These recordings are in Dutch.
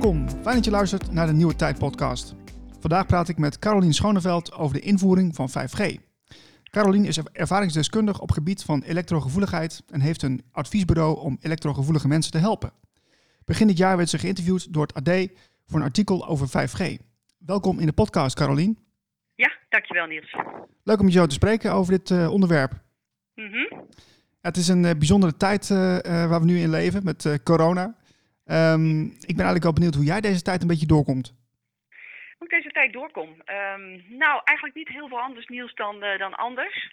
welkom. Fijn dat je luistert naar de Nieuwe Tijd podcast. Vandaag praat ik met Carolien Schoneveld over de invoering van 5G. Carolien is ervaringsdeskundig op gebied van elektrogevoeligheid en heeft een adviesbureau om elektrogevoelige mensen te helpen. Begin dit jaar werd ze geïnterviewd door het AD voor een artikel over 5G. Welkom in de podcast, Carolien. Ja, dankjewel Niels. Leuk om met jou te spreken over dit uh, onderwerp. Mhm. Het is een uh, bijzondere tijd uh, waar we nu in leven met corona. Um, ik ben eigenlijk wel benieuwd hoe jij deze tijd een beetje doorkomt. Hoe ik deze tijd doorkom? Um, nou, eigenlijk niet heel veel anders Niels dan, dan anders.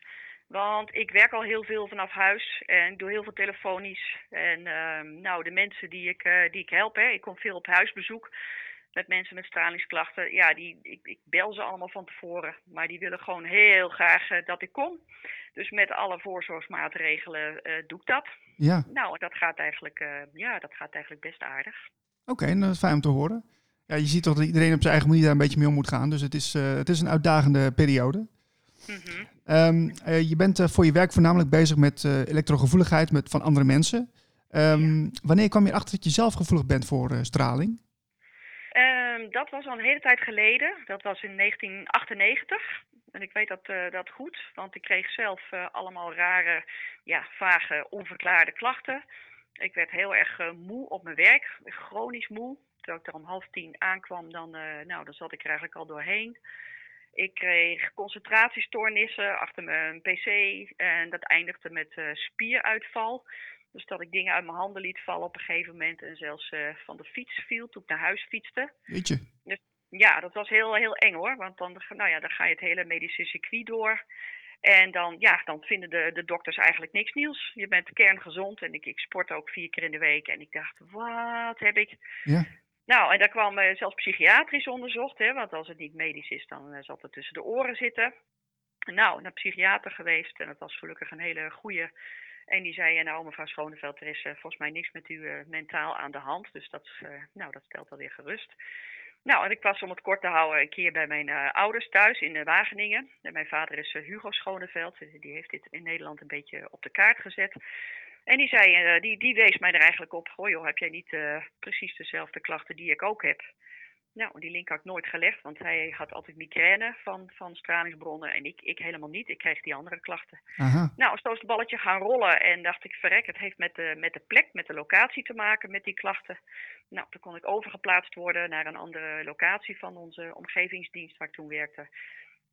Want ik werk al heel veel vanaf huis en doe heel veel telefonisch. En uh, nou, de mensen die ik, uh, die ik help, hè, ik kom veel op huisbezoek met mensen met stralingsklachten. Ja, die, ik, ik bel ze allemaal van tevoren. Maar die willen gewoon heel graag uh, dat ik kom. Dus met alle voorzorgsmaatregelen uh, doe ik dat. Ja. Nou, dat gaat eigenlijk, ja, dat gaat eigenlijk best aardig. Oké, okay, dat is fijn om te horen. Ja, je ziet toch dat iedereen op zijn eigen manier daar een beetje mee om moet gaan. Dus het is, het is een uitdagende periode. Mm -hmm. um, uh, je bent uh, voor je werk voornamelijk bezig met uh, elektrogevoeligheid met, van andere mensen. Um, ja. Wanneer kwam je erachter dat je zelf gevoelig bent voor straling? Um, dat was al een hele tijd geleden. Dat was in 1998. En ik weet dat, dat goed, want ik kreeg zelf allemaal rare, ja, vage, onverklaarde klachten. Ik werd heel erg moe op mijn werk, chronisch moe. Terwijl ik er om half tien aankwam, dan, nou, dan zat ik er eigenlijk al doorheen. Ik kreeg concentratiestoornissen achter mijn pc en dat eindigde met spieruitval. Dus dat ik dingen uit mijn handen liet vallen op een gegeven moment en zelfs van de fiets viel toen ik naar huis fietste. Weet je? Dus ja, dat was heel, heel eng hoor, want dan, nou ja, dan ga je het hele medische circuit door. En dan, ja, dan vinden de, de dokters eigenlijk niks nieuws. Je bent kerngezond en ik, ik sport ook vier keer in de week. En ik dacht, wat heb ik? Ja. Nou, en daar kwam uh, zelfs psychiatrisch onderzocht, hè, want als het niet medisch is, dan uh, zal het tussen de oren zitten. Nou, naar psychiater geweest en dat was gelukkig een hele goede. En die zei, nou mevrouw Schoneveld, er is uh, volgens mij niks met u mentaal aan de hand. Dus dat, nou, dat stelt alweer gerust. Nou, en ik was om het kort te houden een keer bij mijn ouders thuis in Wageningen. En mijn vader is Hugo Schoneveld, die heeft dit in Nederland een beetje op de kaart gezet. En die zei, die, die wees mij er eigenlijk op, goh joh, heb jij niet precies dezelfde klachten die ik ook heb? Nou, die link had ik nooit gelegd, want hij had altijd migraine van, van stralingsbronnen en ik, ik helemaal niet. Ik kreeg die andere klachten. Aha. Nou, zo is het balletje gaan rollen en dacht ik, verrek, het heeft met de, met de plek, met de locatie te maken met die klachten. Nou, toen kon ik overgeplaatst worden naar een andere locatie van onze omgevingsdienst waar ik toen werkte.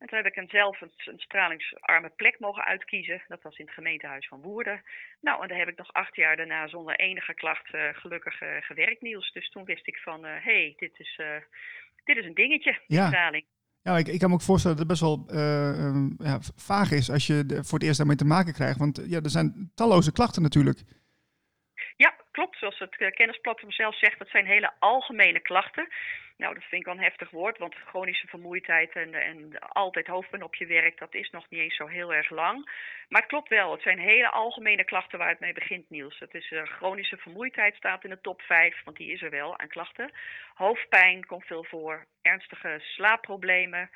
En toen heb ik een zelf een, een stralingsarme plek mogen uitkiezen. Dat was in het gemeentehuis van Woerden. Nou, en daar heb ik nog acht jaar daarna zonder enige klacht uh, gelukkig uh, gewerkt, Niels. Dus toen wist ik van, hé, uh, hey, dit, is, dit is een dingetje, ja. straling. Ja, ik, ik kan me ook voorstellen dat het best wel um, ja, vaag is als je de, voor het eerst daarmee te maken krijgt. Want ja, er zijn talloze klachten natuurlijk. Klopt. Zoals het kennisplatform zelf zegt, dat zijn hele algemene klachten. Nou, dat vind ik wel een heftig woord, want chronische vermoeidheid en, en altijd hoofdpijn op je werk, dat is nog niet eens zo heel erg lang. Maar het klopt wel, het zijn hele algemene klachten waar het mee begint, Niels. Het is uh, chronische vermoeidheid staat in de top 5, want die is er wel aan klachten. Hoofdpijn komt veel voor, ernstige slaapproblemen,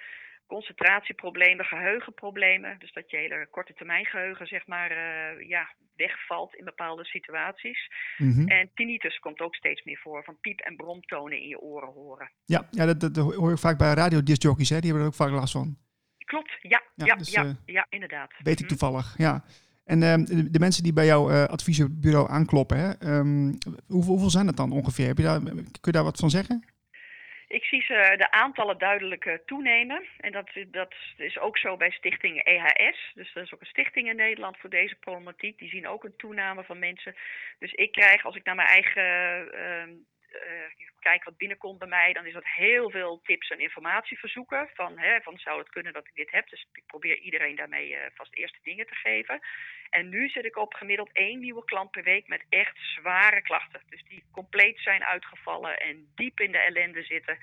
concentratieproblemen, geheugenproblemen. Dus dat je hele korte termijn geheugen zeg maar uh, ja, wegvalt in bepaalde situaties. Mm -hmm. En tinnitus komt ook steeds meer voor, van piep- en bromtonen in je oren horen. Ja, ja dat, dat hoor ik vaak bij radiodiscjockeys, hè? die hebben er ook vaak last van. Klopt, ja, ja, ja, dus, ja, uh, ja inderdaad. Weet ik toevallig, ja. En uh, de, de, mensen die bij jouw uh, adviesbureau aankloppen, hè, um, hoeveel, hoeveel zijn dat dan ongeveer? Heb je daar, kun je daar wat van zeggen? Ze de aantallen duidelijk uh, toenemen. En dat, dat is ook zo bij stichting EHS. Dus dat is ook een stichting in Nederland voor deze problematiek. Die zien ook een toename van mensen. Dus ik krijg, als ik naar mijn eigen uh, uh, kijk wat binnenkomt bij mij, dan is dat heel veel tips en informatieverzoeken. Van, hè, van zou het kunnen dat ik dit heb? Dus ik probeer iedereen daarmee vast eerste dingen te geven. En nu zit ik op gemiddeld één nieuwe klant per week met echt zware klachten. Dus die compleet zijn uitgevallen en diep in de ellende zitten.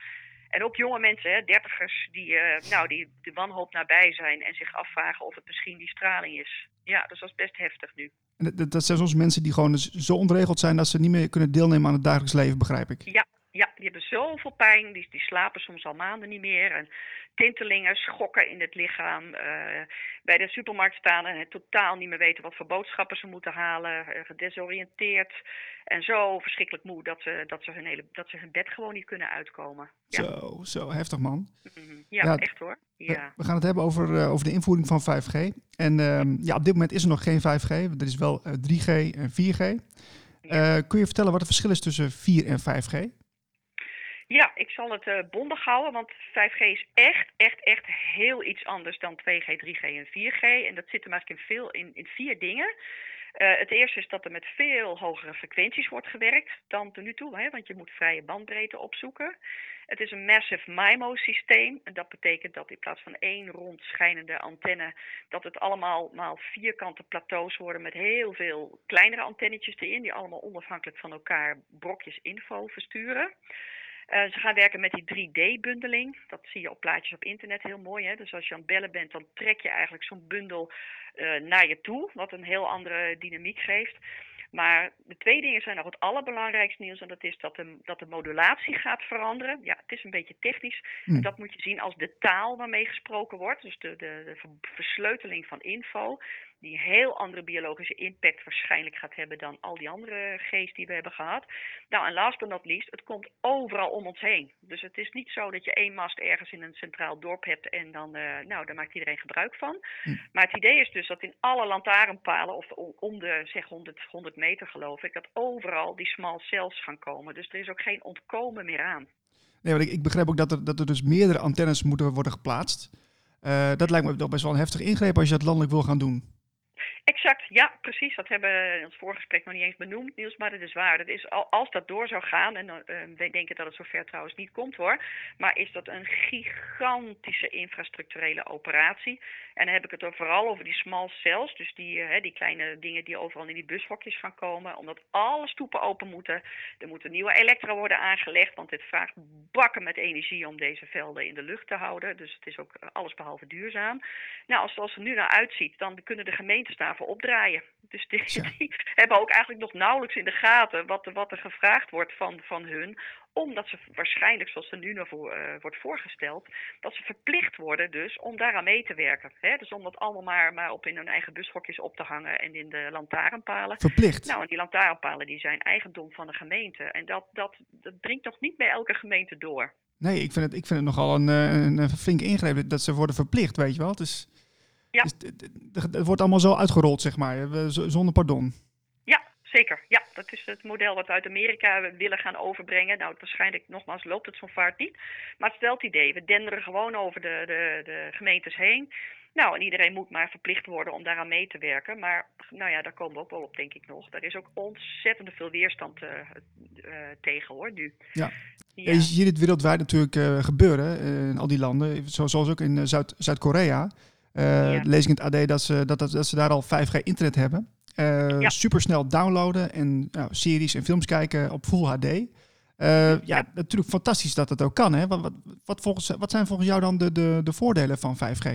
En ook jonge mensen, hè, dertigers, die, uh, nou, die de wanhoop nabij zijn en zich afvragen of het misschien die straling is. Ja, dus dat is best heftig nu. En dat, dat zijn soms mensen die gewoon zo ontregeld zijn dat ze niet meer kunnen deelnemen aan het dagelijks leven, begrijp ik. Ja, ja die hebben zoveel pijn. Die, die slapen soms al maanden niet meer. En tintelingen, schokken in het lichaam. eh, bij de supermarkt staan en het totaal niet meer weten wat voor boodschappen ze moeten halen. eh, gedesoriënteerd. En zo verschrikkelijk moe dat ze, dat, ze hun hele, dat ze hun bed gewoon niet kunnen uitkomen. Ja, Zo, zo heftig man. Mhm. ja, Ja, echt hoor. We- Ja. We gaan het hebben over, eh, over de invoering van 5G. En ehm, ja, op dit moment is er nog geen 5G. Er is wel eh, 3G en 4G. Eh, kun je vertellen wat het verschil is tussen 4 en 5G? Ja, ik zal het eh bondig houden, want 5G is echt, echt, echt heel iets anders dan 2G, 3G en 4G. En dat zit hem eigenlijk in, veel, in, in vier dingen. Eh, het eerste is dat er met veel hogere frequenties wordt gewerkt dan tot nu toe, hè, want je moet vrije bandbreedte opzoeken. Het is een massive MIMO-systeem. En dat betekent dat in plaats van één rond schijnende antenne, dat het allemaal maal vierkante plateaus worden met heel veel kleinere antennetjes erin, die allemaal onafhankelijk van elkaar brokjes info versturen. Eh, ze gaan werken met die 3D-bundeling. Dat zie je op plaatjes op internet heel mooi. Hè? Dus als je aan het bellen bent, dan trek je eigenlijk zo'n bundel eh, naar je toe, wat een heel andere dynamiek geeft. Maar de twee dingen zijn nog het allerbelangrijkste nieuws. En dat is dat de, dat de modulatie gaat veranderen. Ja, het is een beetje technisch. Hm. En dat moet je zien als de taal waarmee gesproken wordt. Dus de, de, de ver- versleuteling van info. Die een heel andere biologische impact waarschijnlijk gaat hebben dan al die andere G's die we hebben gehad. Nou, en last but not least, het komt overal om ons heen. Dus het is niet zo dat je één mast ergens in een centraal dorp hebt en dan, eh, nou, daar maakt iedereen gebruik van. Hm. Maar het idee is dus dat in alle lantaarnpalen, of om, om de zeg 100, 100 meter geloof ik, dat overal die small cells gaan komen. Dus er is ook geen ontkomen meer aan. Nee, want ik, ik begrijp ook dat er, dat er dus meerdere antennes moeten worden geplaatst. Eh, dat lijkt me toch best wel een heftig ingreep als je dat landelijk wil gaan doen. Exact, ja, precies. Dat hebben we in ons voorgesprek nog niet eens benoemd, Niels, maar dat is waar. Dat is, al- als dat door zou gaan, en eh, wij denken dat het zover trouwens niet komt hoor, maar is dat een gigantische infrastructurele operatie. En dan heb ik het vooral over die small cells, dus die, eh, die kleine dingen die overal in die bushokjes gaan komen, omdat alle stoepen open moeten. Er moeten nieuwe elektra worden aangelegd, want dit vraagt bakken met energie om deze velden in de lucht te houden. Dus het is ook alles behalve duurzaam. Nou, als, als het er nu naar uitziet, dan kunnen de gemeentes opdraaien. Dus die, hebben ook eigenlijk nog nauwelijks in de gaten wat, er- wat er gevraagd wordt van, van hun. Omdat ze waarschijnlijk, zoals er nu naar voor, eh, wordt voorgesteld, dat ze verplicht worden dus om daaraan mee te werken. Hè? Dus om dat allemaal maar, maar op in hun eigen bushokjes op te hangen en in de lantaarnpalen. Verplicht. Nou, en die lantaarnpalen die zijn eigendom van de gemeente. En dat, dat, dat dringt nog niet bij elke gemeente door. Nee, ik vind het, ik vind het nogal een, eh, een, een flinke ingreep dat ze worden verplicht, weet je wel. Is, Ja. het, wordt allemaal zo uitgerold, zeg maar, zonder pardon. Ja, zeker. Ja, dat is het model wat we uit Amerika willen gaan overbrengen. Nou, waarschijnlijk, nogmaals, loopt het zo'n vaart niet. Maar het is wel het idee. We denderen gewoon over de, de, de gemeentes heen. Nou, en iedereen moet maar verplicht worden om daaraan mee te werken. Maar nou ja, daar komen we ook wel op, denk ik nog. Er is ook ontzettend veel weerstand eh, tegen, hoor, nu. Ja. Ja. Je ziet het wereldwijd natuurlijk eh, gebeuren in al die landen, zo- zoals ook in Zuid- Zuid-Korea. Ja. Lees ik in het AD dat ze, dat, dat, dat ze daar al 5G internet hebben. Eh Ja. Supersnel downloaden en nou, series en films kijken op Full HD. Eh, ja, natuurlijk fantastisch dat het ook kan. Hè? Wat, wat, wat, volgens, wat zijn volgens jou dan de, de, de voordelen van 5G?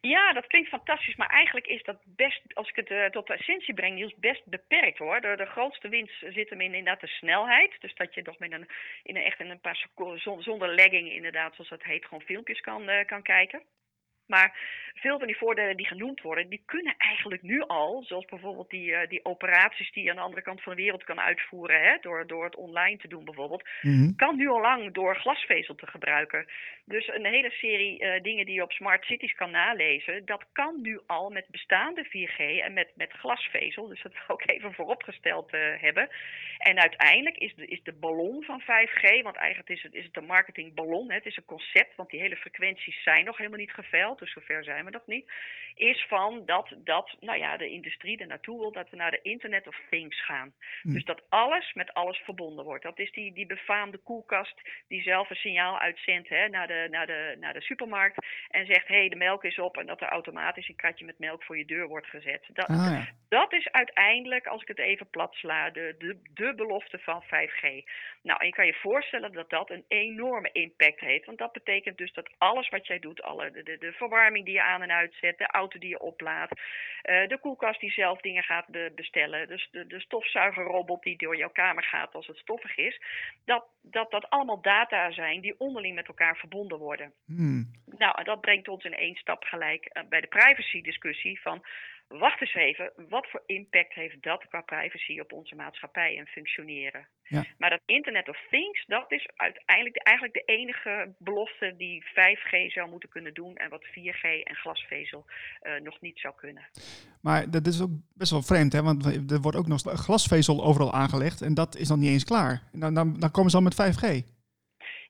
Ja, dat klinkt fantastisch, maar eigenlijk is dat best, als ik het eh, tot de essentie breng, Niels, best beperkt hoor. De, de grootste winst zit hem in inderdaad de snelheid. Dus dat je nog met een, in een, echt in een paar seconden, zon- zonder lagging inderdaad, zoals dat heet, gewoon filmpjes kan, eh, kan kijken. Maar veel van die voordelen die genoemd worden, die kunnen eigenlijk nu al, zoals bijvoorbeeld die, eh, die operaties die je aan de andere kant van de wereld kan uitvoeren, hè, door, door het online te doen bijvoorbeeld, Mhm. kan nu al lang door glasvezel te gebruiken. Dus een hele serie eh, dingen die je op smart cities kan nalezen, dat kan nu al met bestaande 4G en met, met glasvezel. Dus dat wil ik even vooropgesteld eh, hebben. En uiteindelijk is de, is de ballon van 5G, want eigenlijk is het, is het een marketingballon, hè, het is een concept, want die hele frequenties zijn nog helemaal niet geveild, dus zover zijn we nog niet, is van dat, dat nou ja, de industrie er naartoe wil dat we naar de Internet of Things gaan. Hm. Dus dat alles met alles verbonden wordt. Dat is die, die befaamde koelkast die zelf een signaal uitzendt hè, naar, de, naar, de, naar de supermarkt en zegt, hé, hey, de melk is op en dat er automatisch een kratje met melk voor je deur wordt gezet. Dat, Ah, ja. dat is uiteindelijk, als ik het even plat sla, de, de, de belofte van 5G. Nou, en je kan je voorstellen dat dat een enorme impact heeft. Want dat betekent dus dat alles wat jij doet, alle, de, de, de verwarming die je aan en uitzet, de auto die je oplaadt, de koelkast die zelf dingen gaat bestellen, dus de, de stofzuigerrobot die door jouw kamer gaat als het stoffig is, dat dat, dat allemaal data zijn die onderling met elkaar verbonden worden. Hmm. Nou, en dat brengt ons in één stap gelijk bij de privacy-discussie van wacht eens even, wat voor impact heeft dat qua privacy op onze maatschappij en functioneren? Ja. Maar dat Internet of Things, dat is uiteindelijk eigenlijk de enige belofte die 5G zou moeten kunnen doen en wat 4G en glasvezel uh, nog niet zou kunnen. Maar dat is ook best wel vreemd, hè? want er wordt ook nog glasvezel overal aangelegd en dat is dan niet eens klaar. Dan, dan, dan komen ze al met 5G.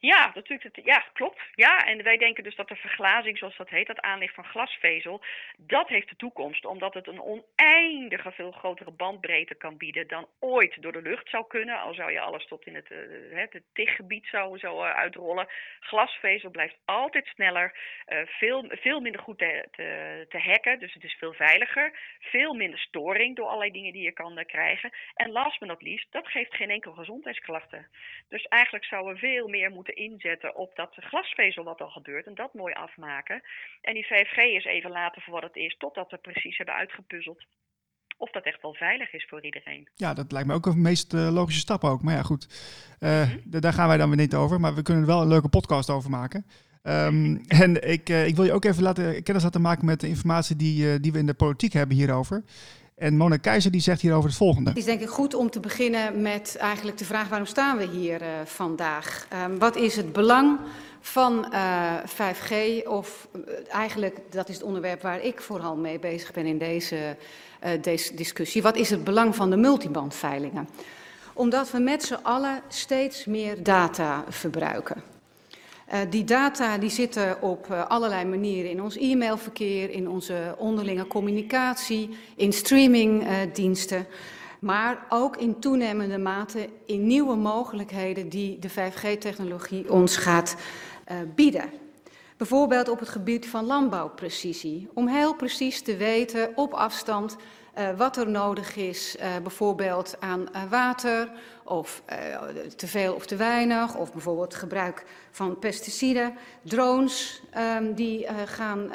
Ja, natuurlijk. Ja, klopt. Ja, en wij denken dus dat de verglazing, zoals dat heet, dat aanleg van glasvezel, dat heeft de toekomst. Omdat het een oneindige veel grotere bandbreedte kan bieden dan ooit door de lucht zou kunnen. Al zou je alles tot in het, uh, het zou, zo uh, uitrollen. Glasvezel blijft altijd sneller, uh, veel, veel minder goed te, te, te, hacken. Dus het is veel veiliger. Veel minder storing door allerlei dingen die je kan krijgen. En last but not least, dat geeft geen enkel gezondheidsklachten. Dus eigenlijk zouden we veel meer moeten inzetten op dat glasvezel wat al gebeurt en dat mooi afmaken. En die 5G is even laten voor wat het is, totdat we precies hebben uitgepuzzeld of dat echt wel veilig is voor iedereen. Ja, dat lijkt me ook een meest uh, logische stap ook. Maar ja, goed, uh, daar gaan wij dan weer niet over. Maar we kunnen er wel een leuke podcast over maken. Um, en ik, uh, ik wil je ook even laten kennis laten maken met de informatie die, die we in de politiek hebben hierover. En Mona Keizer die zegt hierover het volgende. Het is denk ik goed om te beginnen met eigenlijk de vraag waarom staan we hier uh, vandaag? Um, wat is het belang van uh, eh, 5G? Of uh, eigenlijk, dat is het onderwerp waar ik vooral mee bezig ben in deze, deze discussie. Wat is het belang van de multibandveilingen? Omdat we met z'n allen steeds meer data verbruiken. Uh, die data die zitten op uh, allerlei manieren in ons e-mailverkeer, in onze onderlinge communicatie, in streamingdiensten. Uh, maar ook in toenemende mate in nieuwe mogelijkheden die de 5G-technologie ons gaat bieden. Bijvoorbeeld op het gebied van landbouwprecisie. Om heel precies te weten op afstand uh, wat er nodig is, uh, bijvoorbeeld aan uh, water of te veel of te weinig, of bijvoorbeeld gebruik van pesticiden, drones um, die gaan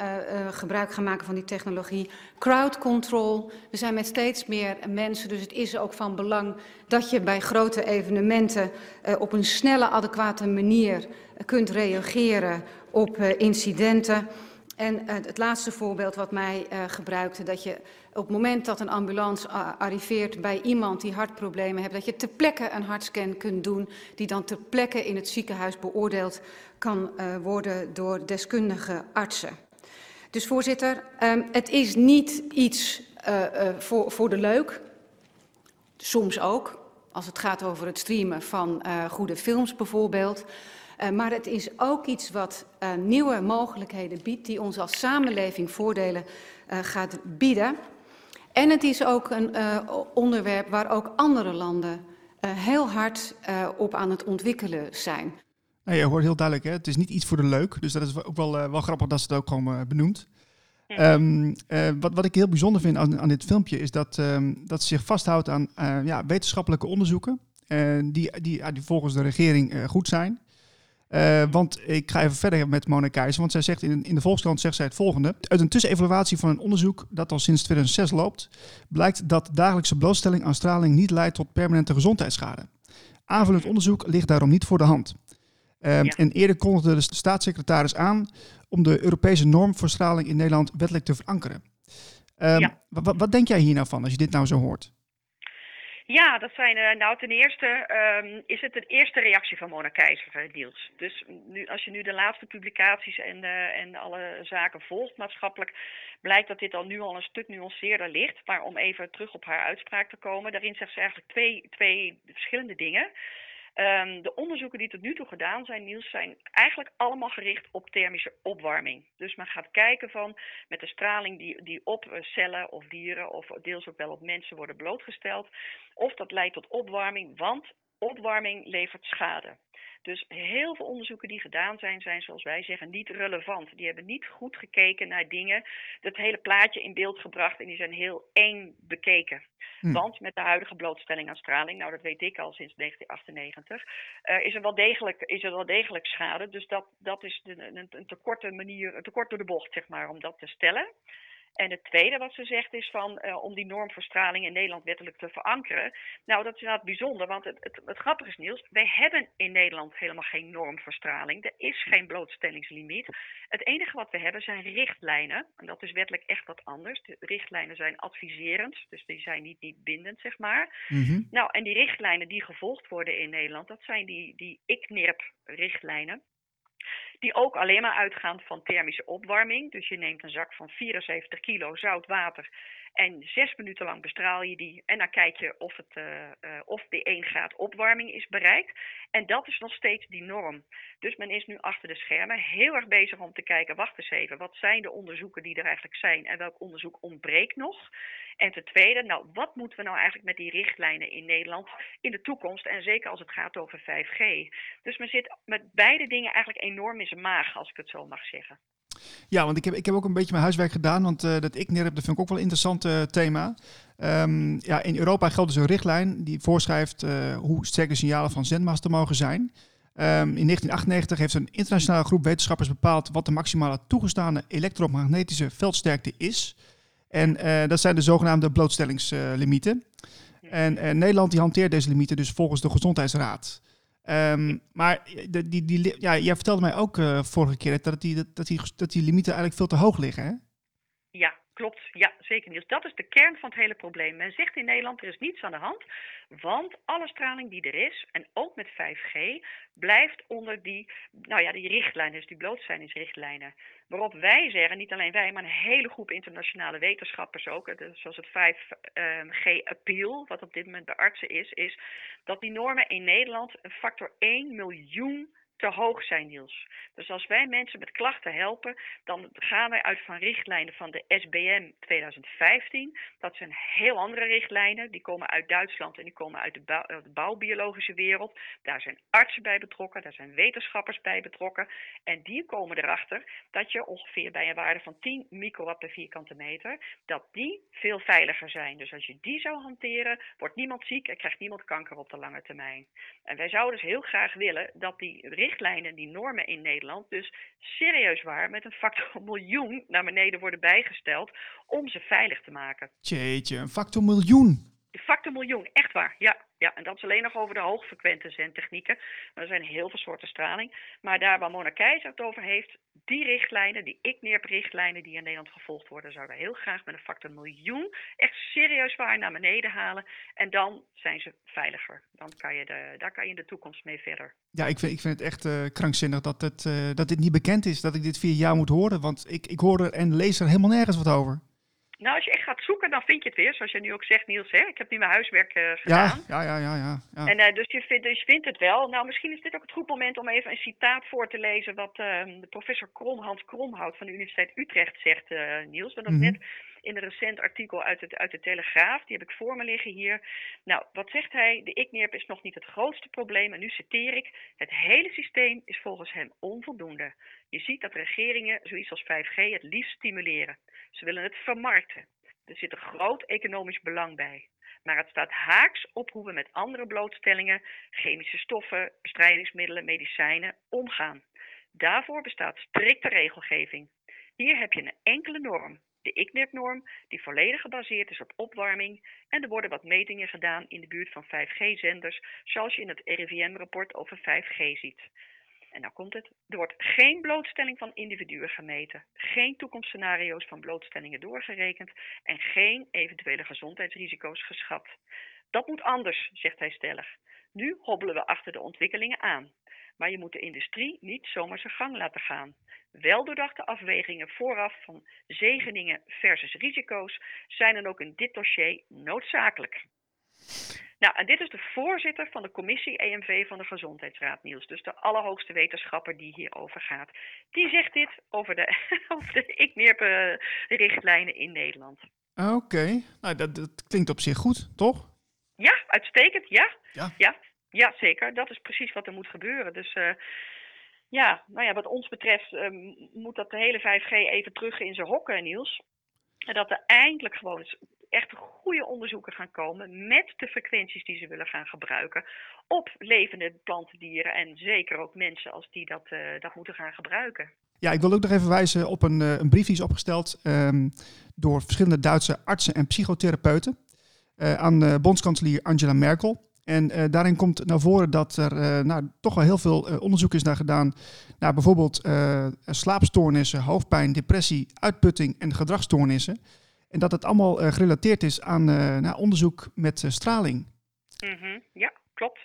gebruik gaan maken van die technologie, crowd control. We zijn met steeds meer mensen, dus het is ook van belang dat je bij grote evenementen op een snelle, adequate manier kunt reageren op incidenten. En het laatste voorbeeld wat mij gebruikte, dat je op het moment dat een ambulance arriveert bij iemand die hartproblemen heeft, dat je ter plekke een hartscan kunt doen, die dan ter plekke in het ziekenhuis beoordeeld kan uh, worden door deskundige artsen. Dus voorzitter, um, het is niet iets voor, voor de leuk, soms ook, als het gaat over het streamen van goede films bijvoorbeeld. Uh, maar het is ook iets wat uh, nieuwe mogelijkheden biedt, die ons als samenleving voordelen uh, gaat bieden. En het is ook een onderwerp waar ook andere landen heel hard op aan het ontwikkelen zijn. Nou, je hoort heel duidelijk, hè? het is niet iets voor de leuk. Dus dat is ook wel, wel grappig dat ze het ook gewoon benoemt. Um, uh, wat, wat ik heel bijzonder vind aan, aan dit filmpje is dat, um, dat ze zich vasthoudt aan uh, ja, wetenschappelijke onderzoeken. Uh, die, die, die volgens de regering goed zijn. Uh, want ik ga even verder met Mona Keizer, want zij zegt in, in de Volkskrant zegt zij het volgende. Uit een tussenevaluatie van een onderzoek dat al sinds 2006 loopt, blijkt dat dagelijkse blootstelling aan straling niet leidt tot permanente gezondheidsschade. Aanvullend onderzoek ligt daarom niet voor de hand. Uh, ja. En eerder kondigde de staatssecretaris aan om de Europese norm voor straling in Nederland wettelijk te verankeren. Um, ja. wat denk jij hier nou van als je dit nou zo hoort? Ja, dat zijn, uh, nou ten eerste um, is het de eerste reactie van Mona Keizer, Niels. Dus nu, als je nu de laatste publicaties en, uh, en alle zaken volgt maatschappelijk, blijkt dat dit al nu al een stuk nuanceerder ligt. Maar om even terug op haar uitspraak te komen, daarin zegt ze eigenlijk twee, twee verschillende dingen. Um, de onderzoeken die tot nu toe gedaan zijn, Niels, zijn eigenlijk allemaal gericht op thermische opwarming. Dus men gaat kijken van met de straling die, die op cellen of dieren of deels ook wel op mensen worden blootgesteld, of dat leidt tot opwarming, want opwarming levert schade. Dus heel veel onderzoeken die gedaan zijn, zijn zoals wij zeggen niet relevant. Die hebben niet goed gekeken naar dingen, het hele plaatje in beeld gebracht en die zijn heel eng bekeken. Hm. Want met de huidige blootstelling aan straling, nou dat weet ik al sinds 1998, uh, is, er wel degelijk, is er wel degelijk schade. Dus dat, dat is een, een te korte manier, een te kort door de bocht, zeg maar, om dat te stellen. En het tweede wat ze zegt is van uh, om die norm voor straling in Nederland wettelijk te verankeren. Nou, dat is inderdaad bijzonder, want het, het, het grappige is Niels, wij hebben in Nederland helemaal geen norm voor straling. Er is geen blootstellingslimiet. Het enige wat we hebben zijn richtlijnen. En dat is wettelijk echt wat anders. De richtlijnen zijn adviserend, dus die zijn niet, niet bindend, zeg maar. Mhm. Nou, en die richtlijnen die gevolgd worden in Nederland, dat zijn die, die ICNIRP-richtlijnen die ook alleen maar uitgaan van thermische opwarming. Dus je neemt een zak van 74 kilo zout water en zes minuten lang bestraal je die en dan kijk je of, het, uh, uh, of de 1 graad opwarming is bereikt. En dat is nog steeds die norm. Dus men is nu achter de schermen heel erg bezig om te kijken, wacht eens even, wat zijn de onderzoeken die er eigenlijk zijn en welk onderzoek ontbreekt nog? En ten tweede, nou, wat moeten we nou eigenlijk met die richtlijnen in Nederland in de toekomst en zeker als het gaat over 5G? Dus men zit met beide dingen eigenlijk enorm in zijn maag, als ik het zo mag zeggen. Ja, want ik heb, ik heb ook een beetje mijn huiswerk gedaan, want uh, dat ICNIRP, dat vind ik ook wel een interessant uh, thema. Um, ja, in Europa geldt dus een richtlijn die voorschrijft uh, hoe sterke signalen van zendmasten mogen zijn. Um, in 1998 heeft een internationale groep wetenschappers bepaald wat de maximale toegestane elektromagnetische veldsterkte is. En dat zijn de zogenaamde blootstellingslimieten. En Nederland die hanteert deze limieten dus volgens de Gezondheidsraad. Um, maar de, die, die, ja, jij vertelde mij ook uh, vorige keer dat die, dat, die, dat die limieten eigenlijk veel te hoog liggen, hè? Ja, klopt. Ja, zeker niet. Dus dat is de kern van het hele probleem. Men zegt in Nederland, er is niets aan de hand, want alle straling die er is, en ook met 5G, blijft onder die, nou ja, die richtlijnen, dus die blootstellingsrichtlijnen. Waarop wij zeggen, niet alleen wij, maar een hele groep internationale wetenschappers ook, zoals het 5G-appeal, wat op dit moment bij artsen is, is dat die normen in Nederland een factor 1 miljoen te hoog zijn, Niels. Dus als wij mensen met klachten helpen, dan gaan wij uit van richtlijnen van de SBM 2015. Dat zijn heel andere richtlijnen. Die komen uit Duitsland en die komen uit de, bouw, de bouwbiologische wereld. Daar zijn artsen bij betrokken, daar zijn wetenschappers bij betrokken. En die komen erachter dat je ongeveer bij een waarde van 10 microwatt per vierkante meter, dat die veel veiliger zijn. Dus als je die zou hanteren, wordt niemand ziek en krijgt niemand kanker op de lange termijn. En wij zouden dus heel graag willen dat die richtlijnen richtlijnen, die normen in Nederland dus serieus waar met een factor miljoen naar beneden worden bijgesteld om ze veilig te maken. Jeetje, een factor miljoen. Factor miljoen, echt waar. Ja, ja, en dat is alleen nog over de hoogfrequente zendtechnieken. Er zijn heel veel soorten straling. Maar daar waar Mona Keizer het over heeft, die richtlijnen, die ICNIRP-richtlijnen die in Nederland gevolgd worden, zouden heel graag met een factor miljoen echt serieus waar naar beneden halen. En dan zijn ze veiliger. Dan kan je daar kan je in de toekomst mee verder. Ja, ik vind, ik vind het echt uh, krankzinnig dat, het, uh, dat dit niet bekend is, dat ik dit via jou moet horen. Want ik, ik hoor er en lees er helemaal nergens wat over. Nou, als je echt gaat zoeken, dan vind je het weer. Zoals je nu ook zegt, Niels. Hè? Ik heb nu mijn huiswerk uh, gedaan. Ja, ja, ja. ja, ja. En uh, dus, je vindt, dus je vindt het wel. Nou, misschien is dit ook het goed moment om even een citaat voor te lezen... wat uh, de professor Krom, Hans Kromhout van de Universiteit Utrecht zegt, Niels. Want dat mm -hmm. net in een recent artikel uit, het, uit de Telegraaf. Die heb ik voor me liggen hier. Nou, wat zegt hij? De ICNIRP is nog niet het grootste probleem. En nu citeer ik. Het hele systeem is volgens hem onvoldoende. Je ziet dat regeringen zoiets als 5G het liefst stimuleren. Ze willen het vermarkten. Er zit een groot economisch belang bij. Maar het staat haaks op hoe we met andere blootstellingen, chemische stoffen, bestrijdingsmiddelen, medicijnen omgaan. Daarvoor bestaat strikte regelgeving. Hier heb je een enkele norm, de ICNIRP-norm, die volledig gebaseerd is op opwarming. En er worden wat metingen gedaan in de buurt van 5G-zenders, zoals je in het RIVM-rapport over 5G ziet. En nou komt het, er wordt geen blootstelling van individuen gemeten, geen toekomstscenario's van blootstellingen doorgerekend en geen eventuele gezondheidsrisico's geschat. Dat moet anders, zegt hij stellig. Nu hobbelen we achter de ontwikkelingen aan. Maar je moet de industrie niet zomaar zijn gang laten gaan. Weldoordachte afwegingen vooraf van zegeningen versus risico's zijn dan ook in dit dossier noodzakelijk. Nou, en dit is de voorzitter van de commissie EMV van de Gezondheidsraad, Niels. Dus de allerhoogste wetenschapper die hierover gaat. Die zegt dit over de, over de ICNIRP-richtlijnen in Nederland. Oké, nou, dat, dat, klinkt op zich goed, toch? Ja, uitstekend, ja. ja. ja. Ja, zeker. Dat is precies wat er moet gebeuren. Dus uh, ja, nou ja, wat ons betreft um, moet dat de hele 5G even terug in zijn hokken, Niels. Dat er eindelijk gewoon echt goede onderzoeken gaan komen met de frequenties die ze willen gaan gebruiken op levende planten, dieren en zeker ook mensen als die dat, uh, dat moeten gaan gebruiken. Ja, ik wil ook nog even wijzen op een, een brief die is opgesteld um, door verschillende Duitse artsen en psychotherapeuten uh, aan bondskanselier Angela Merkel. En uh, daarin komt naar voren dat er uh, nou, toch wel heel veel uh, onderzoek is naar gedaan naar bijvoorbeeld slaapstoornissen, hoofdpijn, depressie, uitputting en gedragsstoornissen. En dat het allemaal gerelateerd is aan naar onderzoek met straling. Mm -hmm. Ja, klopt.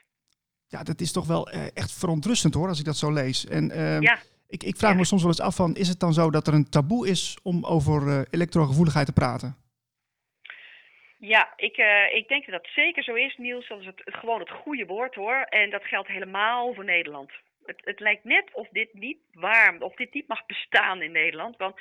Ja, dat is toch wel echt verontrustend hoor, als ik dat zo lees. En ehm, ja. ik, ik vraag ja. me soms wel eens af van, is het dan zo dat er een taboe is om over elektrogevoeligheid te praten? Ja, ik, uh, ik denk dat dat zeker zo is, Niels. Dat is het, gewoon het goede woord hoor. En dat geldt helemaal voor Nederland. Het, het lijkt net of dit niet waar, of dit niet mag bestaan in Nederland. Want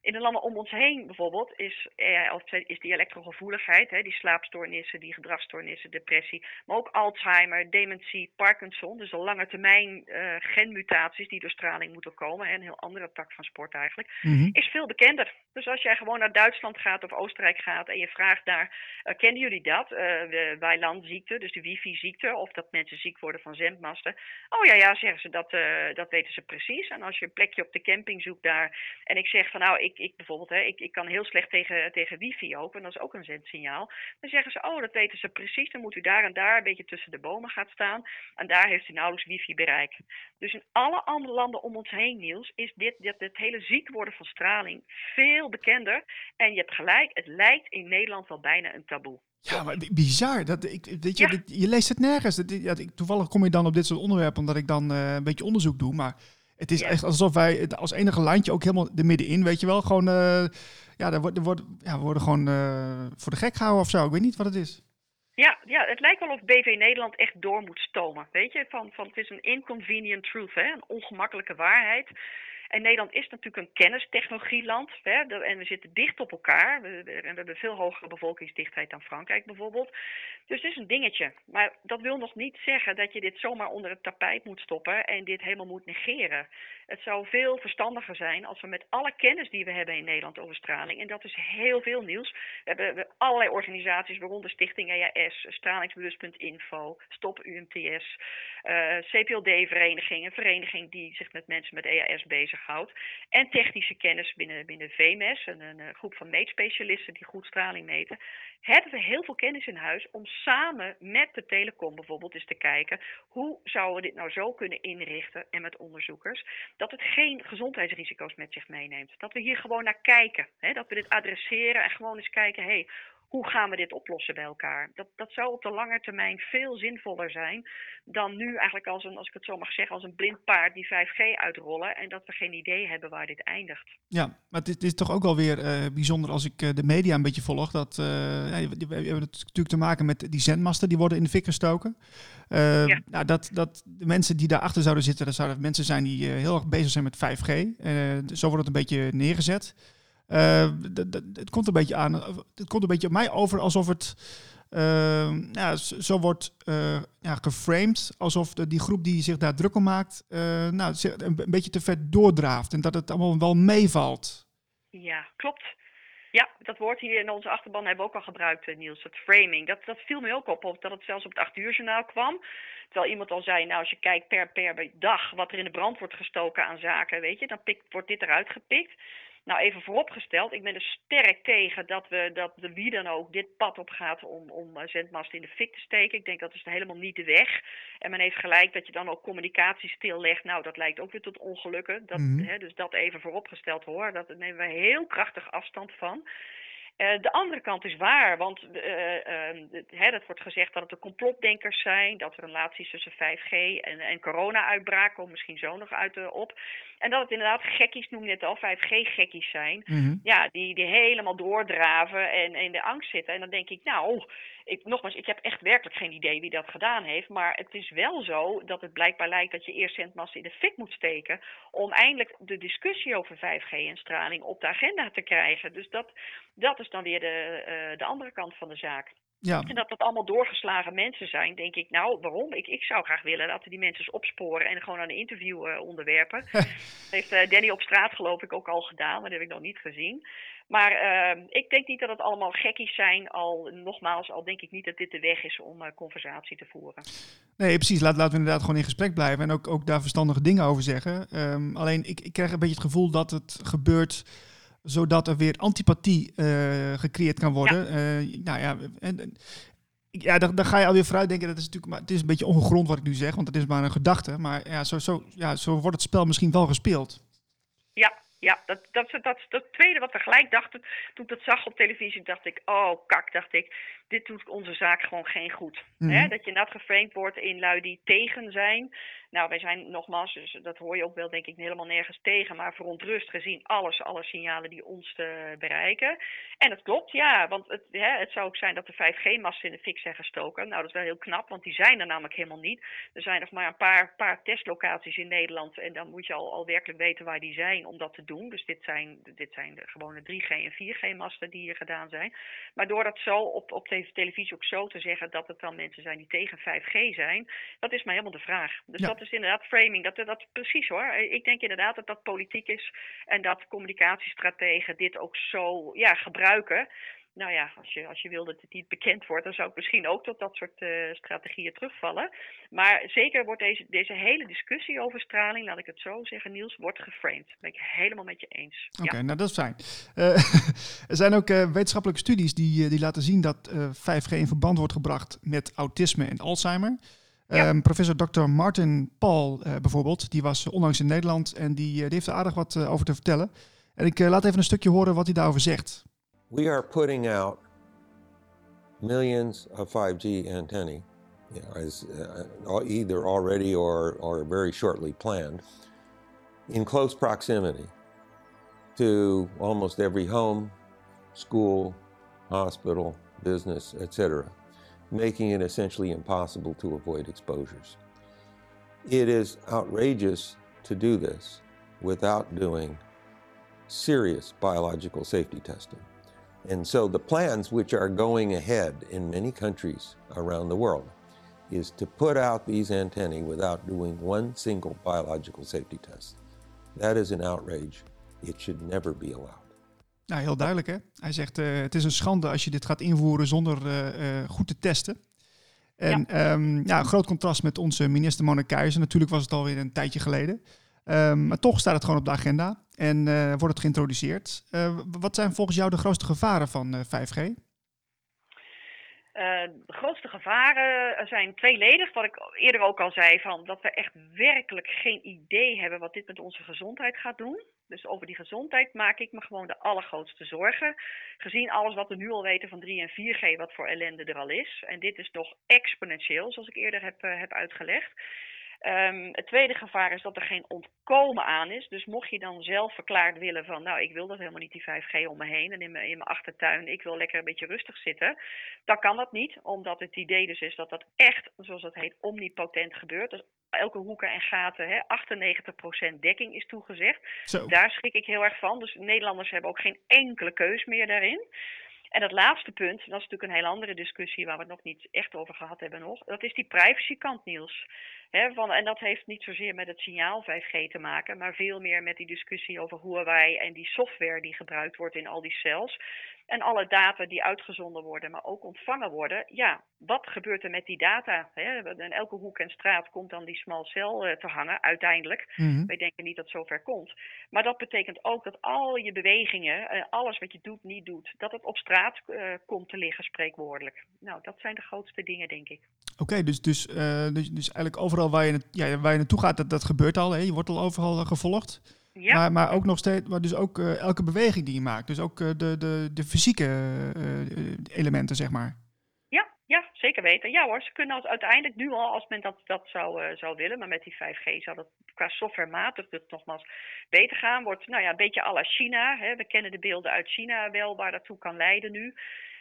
in de landen om ons heen bijvoorbeeld is, eh, is die elektrogevoeligheid, hè, die slaapstoornissen, die gedragsstoornissen, depressie, maar ook Alzheimer, dementie, Parkinson, dus al lange termijn uh, genmutaties die door straling moeten komen, hè, een heel andere tak van sport eigenlijk, mm-hmm. is veel bekender. Dus als jij gewoon naar Duitsland gaat of Oostenrijk gaat en je vraagt daar, uh, kennen jullie dat, uh, de weilandziekte, dus de wifi-ziekte, of dat mensen ziek worden van zendmasten? Oh ja, ja, zeggen ze, dat, dat weten ze precies. En als je een plekje op de camping zoekt daar en ik zeg van nou, ik bijvoorbeeld, hè, ik, ik kan heel slecht tegen, tegen wifi ook, en dat is ook een zendsignaal. Dan zeggen ze, oh, dat weten ze precies, dan moet u daar en daar een beetje tussen de bomen gaan staan. En daar heeft u nauwelijks wifi bereik. Dus in alle andere landen om ons heen, Niels, is dit, dit, het hele ziek worden van straling veel bekender. En je hebt gelijk, het lijkt in Nederland wel bijna een taboe. Ja, maar bizar. Dat, ik, weet je, ja. dit, je leest het nergens. Dat, ja, toevallig kom je dan op dit soort onderwerpen omdat ik dan uh, een beetje onderzoek doe. Maar het is echt alsof wij als enige landje ook helemaal er middenin, weet je wel, gewoon, uh, ja, wordt, er, wordt, ja, we worden gewoon uh, voor de gek gehouden of zo. Ik weet niet wat het is. Ja, ja, het lijkt wel of BV Nederland echt door moet stomen. Weet je, van, van het is een inconvenient truth, hè? een ongemakkelijke waarheid. En Nederland is natuurlijk een kennistechnologieland. Hè, en we zitten dicht op elkaar. We, we, hebben veel hogere bevolkingsdichtheid dan Frankrijk bijvoorbeeld. Dus het is een dingetje. Maar dat wil nog niet zeggen dat je dit zomaar onder het tapijt moet stoppen en dit helemaal moet negeren. Het zou veel verstandiger zijn als we met alle kennis die we hebben in Nederland over straling, en dat is heel veel nieuws. We hebben, allerlei organisaties, waaronder Stichting EAS, Stralingsbewust.info, Stop UMTS, uh, CPLD-vereniging, een vereniging die zich met mensen met EAS En technische kennis binnen, binnen VMS, een, een groep van meetspecialisten die goed straling meten. Hebben we heel veel kennis in huis om samen met de telecom bijvoorbeeld eens te kijken hoe zouden we dit nou zo kunnen inrichten en met onderzoekers dat het geen gezondheidsrisico's met zich meeneemt. Dat we hier gewoon naar kijken, hè? dat we dit adresseren en gewoon eens kijken, hey, hoe gaan we dit oplossen bij elkaar? Dat, dat zou op de lange termijn veel zinvoller zijn dan nu eigenlijk als een, als ik het zo mag zeggen, als een blind paard die 5G uitrollen en dat we geen idee hebben waar dit eindigt. Ja, maar het is, het is toch ook wel weer uh, bijzonder als ik uh, de media een beetje volg. Dat, uh, ja, we, hebben het natuurlijk te maken met die zendmasten die worden in de fik gestoken. Ja. Nou, dat, dat de mensen die daarachter zouden zitten, dat zouden mensen zijn die heel erg bezig zijn met 5G. zo wordt het een beetje neergezet. Uh, het komt een beetje aan. Het komt een beetje op mij over alsof het. Uh, ja, zo wordt uh, ja, geframed alsof de, die groep die zich daar druk om maakt, nou, een, beetje te ver doordraaft en dat het allemaal wel meevalt. Ja, klopt. Ja, dat woord hier in onze achterban hebben we ook al gebruikt, Niels, het framing. Dat, dat viel me ook op, dat het zelfs op het 8 uur journaal kwam. Terwijl iemand al zei, nou als je kijkt per, per dag wat er in de brand wordt gestoken aan zaken, weet je, dan wordt dit eruit gepikt. Nou, even vooropgesteld, ik ben er sterk tegen dat, we, dat de wie dan ook dit pad op gaat om, om eh, zendmast in de fik te steken. Ik denk dat is helemaal niet de weg. En men heeft gelijk dat je dan ook communicatie stillegt. Nou, dat leidt ook weer tot ongelukken. Dat, mm -hmm. hè, dus dat even vooropgesteld hoor. Dat nemen we heel krachtig afstand van. Uh, de andere kant is waar, want uh, uh, het wordt gezegd dat het de complotdenkers zijn, dat er een relatie is tussen 5G en, en corona-uitbraak, komt misschien zo nog uit op. En dat het inderdaad gekkies, noem je het al, 5G-gekkies zijn, mm -hmm. ja, die, die helemaal doordraven en in de angst zitten. En dan denk ik, nou, ik, nogmaals, ik heb echt werkelijk geen idee wie dat gedaan heeft. Maar het is wel zo dat het blijkbaar lijkt dat je eerst zendmassa in de fik moet steken. om eindelijk de discussie over 5G en straling op de agenda te krijgen. Dus dat, dat is dan weer de, uh, de andere kant van de zaak. Ja. En dat dat allemaal doorgeslagen mensen zijn, denk ik. Nou, waarom? Ik, ik zou graag willen dat we die mensen eens opsporen en gewoon aan een interview uh, onderwerpen. dat heeft uh, Danny op straat geloof ik ook al gedaan, maar dat heb ik nog niet gezien. Maar uh, ik denk niet dat het allemaal gekkies zijn. Al, nogmaals, al denk ik niet dat dit de weg is om uh, conversatie te voeren. Nee, precies. Laat, laten we inderdaad gewoon in gesprek blijven en ook, ook daar verstandige dingen over zeggen. Um, alleen, ik, ik krijg een beetje het gevoel dat het gebeurt zodat er weer antipathie uh, gecreëerd kan worden. Ja. Uh, nou ja, en, ja, dan, dan ga je alweer vooruit denken. Dat is natuurlijk, maar het is een beetje ongegrond wat ik nu zeg, want het is maar een gedachte. Maar ja, zo, zo, ja, zo wordt het spel misschien wel gespeeld. Ja, ja, dat, dat, dat, dat, tweede wat we gelijk dachten toen ik dat zag op televisie, dacht ik, oh kak, dacht ik, dit doet onze zaak gewoon geen goed. Mm -hmm. Dat je net geframed wordt in lui die tegen zijn. Nou, wij zijn nogmaals, dus dat hoor je ook wel denk ik helemaal nergens tegen, maar verontrust gezien alles, alle signalen die ons te bereiken. En het klopt, ja, want het, hè, het zou ook zijn dat de 5G-masten in de fik zijn gestoken. Nou, dat is wel heel knap, want die zijn er namelijk helemaal niet. Er zijn nog maar een paar, paar testlocaties in Nederland en dan moet je al, al werkelijk weten waar die zijn om dat te doen. Dus dit zijn, dit zijn de gewone 3G en 4G-masten die hier gedaan zijn. Maar door dat zo op, op deze televisie ook zo te zeggen dat het dan mensen zijn die tegen 5G zijn, dat is maar helemaal de vraag. Dus ja. dat is inderdaad framing. Dat, dat precies hoor. Ik denk inderdaad dat dat politiek is en dat communicatiestrategen dit ook zo ja, gebruiken. Nou ja, als je, als je wil dat het niet bekend wordt, dan zou ik misschien ook tot dat soort uh, strategieën terugvallen. Maar zeker wordt deze, deze hele discussie over straling, laat ik het zo zeggen, Niels, wordt geframed. Dat ben ik helemaal met je eens. Oké, nou dat is fijn. Uh, er zijn ook uh, wetenschappelijke studies die, die laten zien dat 5G in verband wordt gebracht met autisme en Alzheimer. Ja. Um, professor Dr. Martin Paul uh, bijvoorbeeld, die was onlangs in Nederland en die, die heeft er aardig wat uh, over te vertellen. En ik uh, laat even een stukje horen wat hij daarover zegt. We are putting out millions of 5G antennae, you know, as, either already or, or very shortly planned, in close proximity to almost every home, school, hospital, business, etc. making it essentially impossible to avoid exposures. It is outrageous to do this without doing serious biological safety testing. And so the plans which are going ahead in many countries around the world is to put out these antennae without doing one single biological safety test. That is an outrage. It should never be allowed. Nou, heel duidelijk hè. Hij zegt uh, het is een schande als je dit gaat invoeren zonder uh, uh, goed te testen. En ja. Um, ja, groot contrast met onze minister Mona Natuurlijk was het alweer een tijdje geleden. Um, maar toch staat het gewoon op de agenda en wordt het geïntroduceerd. wat zijn volgens jou de grootste gevaren van 5G? Uh, de grootste gevaren zijn tweeledig. Wat ik eerder ook al zei, van dat we echt werkelijk geen idee hebben wat dit met onze gezondheid gaat doen. Dus over die gezondheid maak ik me gewoon de allergrootste zorgen. Gezien alles wat we nu al weten van 3 en 4G, wat voor ellende er al is. En dit is toch exponentieel, zoals ik eerder heb, uh, heb uitgelegd. Um, het tweede gevaar is dat er geen ontkomen aan is. Dus mocht je dan zelf verklaard willen van, nou, ik wil dat helemaal niet, die 5G om me heen en in mijn, in mijn achtertuin, ik wil lekker een beetje rustig zitten, dan kan dat niet, omdat het idee dus is dat dat echt, zoals dat heet, omnipotent gebeurt. Dus elke hoeken en gaten, hè, 98% dekking is toegezegd. Zo. Daar schrik ik heel erg van. Dus Nederlanders hebben ook geen enkele keus meer daarin. En dat laatste punt, dat is natuurlijk een heel andere discussie waar we het nog niet echt over gehad hebben nog. Dat is die privacykant, Niels. He, van, en dat heeft niet zozeer met het signaal 5G te maken, maar veel meer met die discussie over Huawei en die software die gebruikt wordt in al die cells. En alle data die uitgezonden worden, maar ook ontvangen worden. Ja, wat gebeurt er met die data? He, in elke hoek en straat komt dan die small cell uh, te hangen, uiteindelijk. Mm-hmm. Wij denken niet dat het zover komt. Maar dat betekent ook dat al je bewegingen, uh, alles wat je doet, niet doet, dat het op straat uh, komt te liggen, spreekwoordelijk. Nou, dat zijn de grootste dingen, denk ik. Oké, okay, dus, dus, dus, dus eigenlijk overal waar je, ja, waar je naartoe gaat, dat, dat gebeurt al. Hè? Je wordt al overal gevolgd. Ja. Maar, maar ook nog steeds, maar dus ook uh, elke beweging die je maakt. Dus ook uh, de, de, de fysieke elementen, zeg maar. Ja, ja, zeker weten. Ja hoor, ze kunnen als, uiteindelijk nu al, als men dat, dat zou, zou willen, maar met die 5G zou dat qua softwarematig dus nogmaals beter gaan. Wordt nou ja, een beetje à la China. Hè. We kennen de beelden uit China wel, waar dat toe kan leiden nu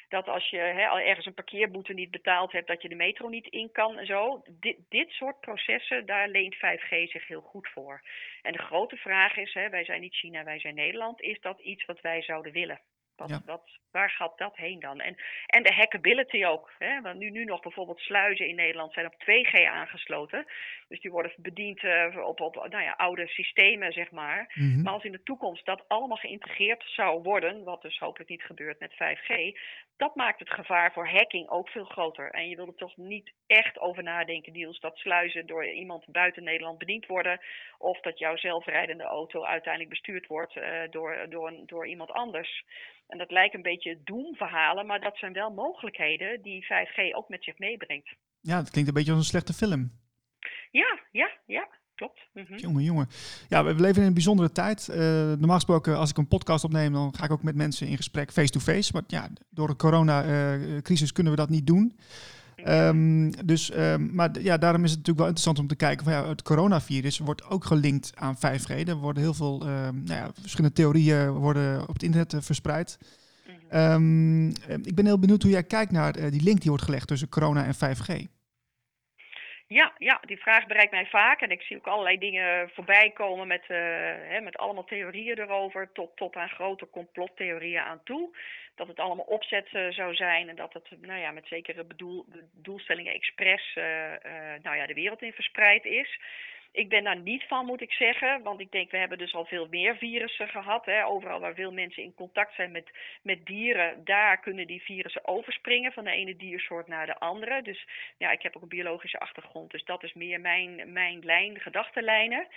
dat als je hè, ergens een parkeerboete niet betaald hebt, dat je de metro niet in kan en zo. Dit, dit soort processen, daar leent 5G zich heel goed voor. En de grote vraag is, hè, wij zijn niet China, wij zijn Nederland, is dat iets wat wij zouden willen? Wat, Ja. wat, waar gaat dat heen dan? En, en de hackability ook. Hè? Want nu, nu nog bijvoorbeeld sluizen in Nederland zijn op 2G aangesloten. Dus die worden bediend eh, op, op nou ja, oude systemen, zeg maar. Mhm. Maar als in de toekomst dat allemaal geïntegreerd zou worden, wat dus hopelijk niet gebeurt met 5G, dat maakt het gevaar voor hacking ook veel groter. En je wil er toch niet echt over nadenken, Niels, dat sluizen door iemand buiten Nederland bediend worden, of dat jouw zelfrijdende auto uiteindelijk bestuurd wordt eh, door, door, door iemand anders. En dat lijkt een beetje doemverhalen, maar dat zijn wel mogelijkheden die 5G ook met zich meebrengt. Ja, het klinkt een beetje als een slechte film. Ja, ja, ja, klopt. Mhm. Jongen, jongen. Ja, we leven in een bijzondere tijd. Eh, normaal gesproken, als ik een podcast opneem, dan ga ik ook met mensen in gesprek face-to-face. Maar ja, door de coronacrisis kunnen we dat niet doen. Ehm, dus, ehm, maar ja, daarom is het natuurlijk wel interessant om te kijken van ja, het coronavirus wordt ook gelinkt aan 5G. Er worden heel veel ehm, nou ja, verschillende theorieën worden op het internet eh, verspreid. Mhm. Eh, ik ben heel benieuwd hoe jij kijkt naar eh, die link die wordt gelegd tussen corona en 5G. Ja, ja, die vraag bereikt mij vaak. En ik zie ook allerlei dingen voorbij komen met, eh, hè, met allemaal theorieën erover. Tot, tot aan grote complottheorieën aan toe. Dat het allemaal opzet eh, zou zijn. En dat het nou ja, met zekere bedoel, doelstellingen expres eh, nou ja, de wereld in verspreid is. Ik ben daar niet van, moet ik zeggen. Want ik denk, we hebben dus al veel meer virussen gehad. Hè. Overal waar veel mensen in contact zijn met, met dieren, daar kunnen die virussen overspringen van de ene diersoort naar de andere. Dus ja, ik heb ook een biologische achtergrond. Dus dat is meer mijn, mijn lijn, gedachtenlijnen.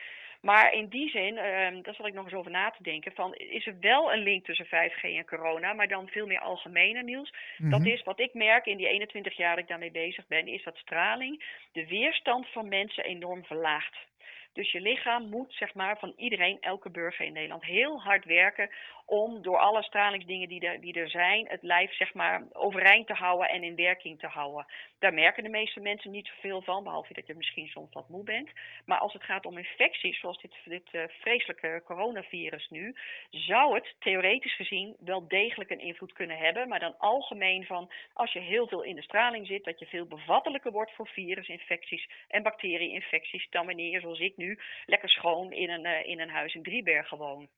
Maar in die zin, ehm daar zal ik nog eens over na te denken. Van, is er wel een link tussen 5G en corona, maar dan veel meer algemener nieuws. Dat Mhm. is wat ik merk in die 21 jaar dat ik daarmee bezig ben, is dat straling de weerstand van mensen enorm verlaagt. Dus je lichaam moet, zeg maar, van iedereen, elke burger in Nederland, heel hard werken om door alle stralingsdingen die er, die er zijn, het lijf, zeg maar, overeind te houden en in werking te houden. Daar merken de meeste mensen niet zoveel van, behalve dat je misschien soms wat moe bent. Maar als het gaat om infecties, zoals dit, dit eh, vreselijke coronavirus nu, zou het theoretisch gezien wel degelijk een invloed kunnen hebben. Maar dan algemeen van als je heel veel in de straling zit, dat je veel bevattelijker wordt voor virusinfecties en bacteriënfecties dan wanneer je, zoals ik nu, lekker schoon in een, eh, in een huis in Driebergen woon.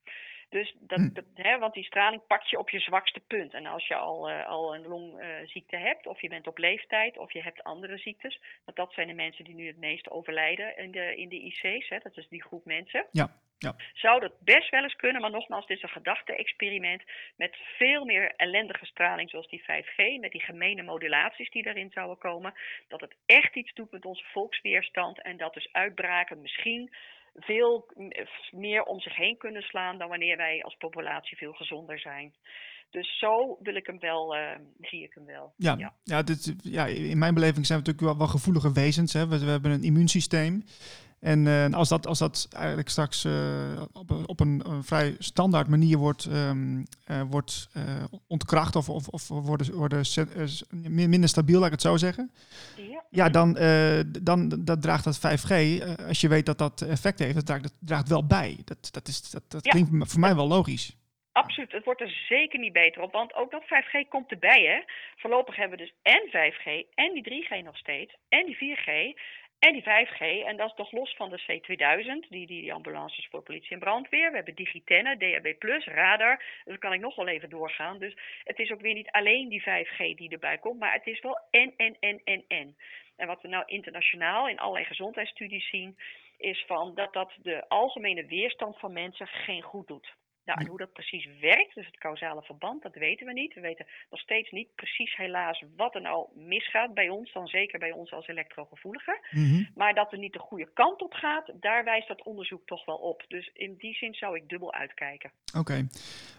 Dus dat, Hm. dat, hè, want die straling pakt je op je zwakste punt. En als je al, eh, al een longziekte hebt, of je bent op leeftijd, of je hebt andere ziektes, want dat zijn de mensen die nu het meest overlijden in de, in de IC's, hè, dat is die groep mensen. Ja, ja. Zou dat best wel eens kunnen, maar nogmaals, dit is een gedachte-experiment met veel meer ellendige straling zoals die 5G, met die gemene modulaties die daarin zouden komen, dat het echt iets doet met onze volksweerstand en dat dus uitbraken misschien veel meer om zich heen kunnen slaan dan wanneer wij als populatie veel gezonder zijn. Dus zo wil ik hem wel, eh, zie ik hem wel. Ja, Ja. ja. dit, ja, in mijn beleving zijn we natuurlijk wel, wel gevoelige wezens. Hè. We, we hebben een immuunsysteem. En eh, als, dat, als dat eigenlijk straks eh, op, een- op een, een vrij standaard manier wordt, ehm, eh, wordt ontkracht of, of, of worden, worden minder stabiel, laat ik het zo zeggen. Ja. Ja, dan, dan dat draagt dat 5G, eh, als je weet dat dat effect heeft, dat draagt, dat draagt wel bij. Dat, dat, is, dat, dat Ja. klinkt voor mij wel logisch. Absoluut, het wordt er zeker niet beter op, want ook dat 5G komt erbij. Hè? Voorlopig hebben we dus en 5G en die 3G nog steeds en die 4G en die 5G. En dat is toch los van de C2000, die, die, ambulances voor politie en brandweer. We hebben Digitenne, DAB+, radar. Dus kan ik nog wel even doorgaan. Dus het is ook weer niet alleen die 5G die erbij komt, maar het is wel en, en, en, en, en. En wat we nou internationaal in allerlei gezondheidsstudies zien, is van dat dat de algemene weerstand van mensen geen goed doet. Nou, en hoe dat precies werkt, dus het causale verband, dat weten we niet. We weten nog steeds niet precies helaas wat er nou misgaat bij ons, dan zeker bij ons als elektrogevoeligen. Mhm. Maar dat er niet de goede kant op gaat, daar wijst dat onderzoek toch wel op. Dus in die zin zou ik dubbel uitkijken. Oké.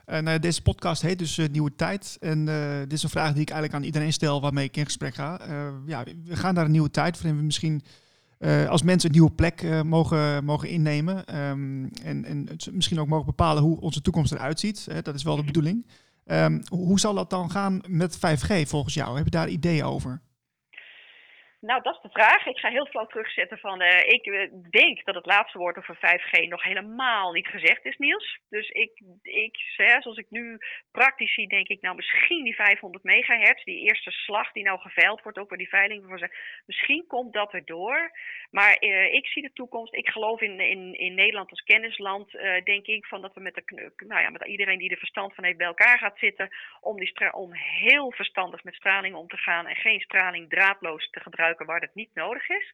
Eh, nou, deze podcast heet dus eh, Nieuwe Tijd. En eh, dit is een vraag die ik eigenlijk aan iedereen stel waarmee ik in gesprek ga. Eh, ja, we gaan naar een nieuwe tijd waarin we misschien eh, als mensen een nieuwe plek eh, mogen, mogen innemen. Ehm, en, en misschien ook mogen bepalen hoe onze toekomst eruit ziet. Hè, dat is wel de bedoeling. Ehm, hoe hoe zal dat dan gaan met 5G volgens jou? Heb je daar ideeën over? Nou, dat is de vraag. Ik ga heel flauw terugzetten van. Uh, ik uh, denk dat het laatste woord over 5G nog helemaal niet gezegd is, Niels. Dus ik, ik zoals ik nu praktisch zie, denk ik nou misschien die 500 megahertz, die eerste slag die nou geveild wordt, ook bij die veiling voor zijn. Misschien komt dat erdoor. Maar uh, ik zie de toekomst. Ik geloof in, in, in Nederland als kennisland, denk ik, van dat we met, de, nou ja, met iedereen die er verstand van heeft bij elkaar gaat zitten. Om, die om heel verstandig met straling om te gaan en geen straling draadloos te gebruiken waar het niet nodig is.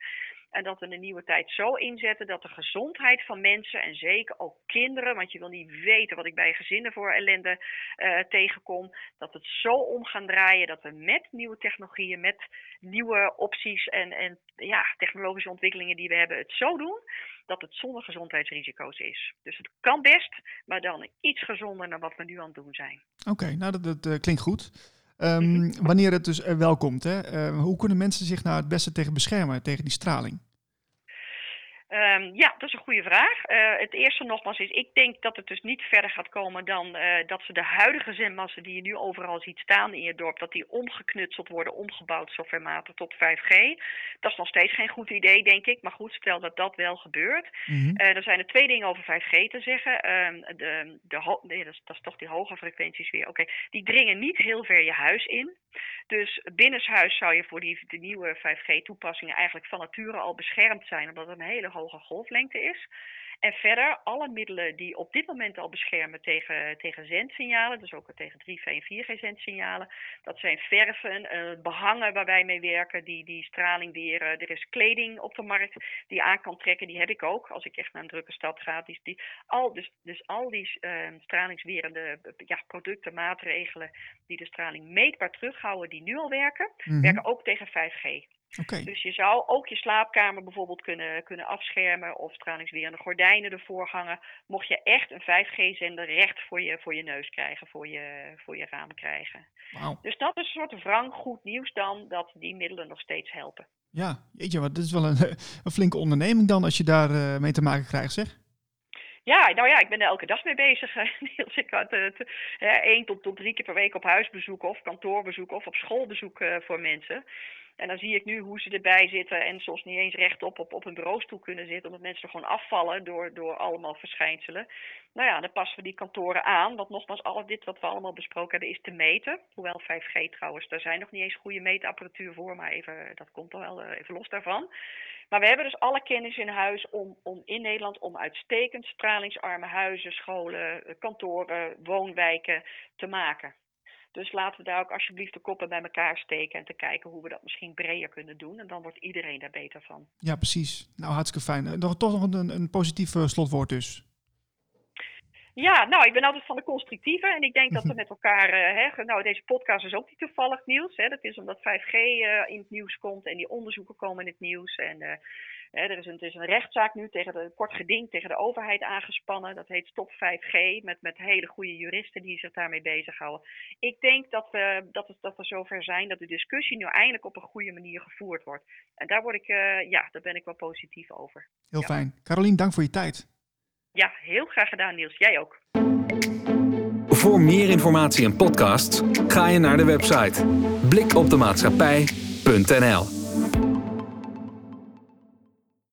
En dat we de nieuwe tijd zo inzetten dat de gezondheid van mensen en zeker ook kinderen, want je wil niet weten wat ik bij gezinnen voor ellende uh, tegenkom, dat het zo om gaan draaien dat we met nieuwe technologieën, met nieuwe opties en, en ja, technologische ontwikkelingen die we hebben, het zo doen dat het zonder gezondheidsrisico's is. Dus het kan best, maar dan iets gezonder dan wat we nu aan het doen zijn. Oké, nou dat, dat uh, klinkt goed. Um, wanneer het dus er wel komt, hè? Uh, hoe kunnen mensen zich nou het beste tegen beschermen, tegen die straling? Um, ja, dat is een goede vraag. Uh, het eerste nogmaals is, ik denk dat het dus niet verder gaat komen dan uh, dat ze de huidige zendmassen die je nu overal ziet staan in je dorp, dat die omgeknutseld worden, omgebouwd softwarematig tot 5G. Dat is nog steeds geen goed idee, denk ik. Maar goed, stel dat dat wel gebeurt. Mm -hmm. uh, er zijn er twee dingen over 5G te zeggen. Uh, de, de nee, dat, is, dat is toch die hoge frequenties weer. Oké, okay. die dringen niet heel ver je huis in. Dus binnenshuis zou je voor die, de nieuwe 5G-toepassingen eigenlijk van nature al beschermd zijn, omdat het een hele hoge golflengte is. En verder, alle middelen die op dit moment al beschermen tegen, tegen zendsignalen, dus ook tegen 3G en 4G zendsignalen, dat zijn verven, uh, behangen waar wij mee werken, die, die straling. Uh, er is kleding op de markt die je aan kan trekken, die heb ik ook als ik echt naar een drukke stad ga. Die, die, al, dus, dus al die uh, stralingswerende ja, producten, maatregelen die de straling meetbaar terughouden, die nu al werken, mm -hmm. werken ook tegen 5G. Okay. Dus je zou ook je slaapkamer bijvoorbeeld kunnen, kunnen afschermen of stralingswerende gordijnen ervoor hangen. Mocht je echt een 5G-zender recht voor je, voor je neus krijgen, voor je, voor je raam krijgen. Wow. Dus dat is een soort wrang goed nieuws dan, dat die middelen nog steeds helpen. Ja, jeetje, maar dit is wel een, een flinke onderneming dan als je daar uh, mee te maken krijgt, zeg. Ja, nou ja, ik ben er elke dag mee bezig. Niels, ik had het één tot, tot drie keer per week op huisbezoek of kantoorbezoek of op schoolbezoek uh, voor mensen. En dan zie ik nu hoe ze erbij zitten en soms niet eens rechtop op, op een bureaustoel kunnen zitten, omdat mensen er gewoon afvallen door, door allemaal verschijnselen. Nou ja, dan passen we die kantoren aan. Want nogmaals, al dit wat we allemaal besproken hebben is te meten. Hoewel 5G trouwens, daar zijn nog niet eens goede meetapparatuur voor, maar even, dat komt wel even los daarvan. Maar we hebben dus alle kennis in huis om, om in Nederland om uitstekend stralingsarme huizen, scholen, kantoren, woonwijken te maken. Dus laten we daar ook alsjeblieft de koppen bij elkaar steken en te kijken hoe we dat misschien breder kunnen doen. En dan wordt iedereen daar beter van. Ja, precies. Nou, hartstikke fijn. Nog, toch nog een, een positief uh, slotwoord dus. Ja, nou, ik ben altijd van de constructieve. En ik denk dat we met elkaar. Uh, hè, nou, deze podcast is ook niet toevallig nieuws. Hè. Dat is omdat 5G uh, in het nieuws komt en die onderzoeken komen in het nieuws. En uh, hè, er, is een, er is een rechtszaak nu tegen de kort geding tegen de overheid aangespannen. Dat heet Stop 5G. Met, met hele goede juristen die zich daarmee bezighouden. Ik denk dat we, dat, het, dat we zover zijn dat de discussie nu eindelijk op een goede manier gevoerd wordt. En daar, word ik, ja, daar ben ik wel positief over. Heel ja. fijn. Carolien, dank voor je tijd. Ja, heel graag gedaan, Niels. Jij ook. Voor meer informatie en podcasts ga je naar de website blikopdemaatschappij.nl.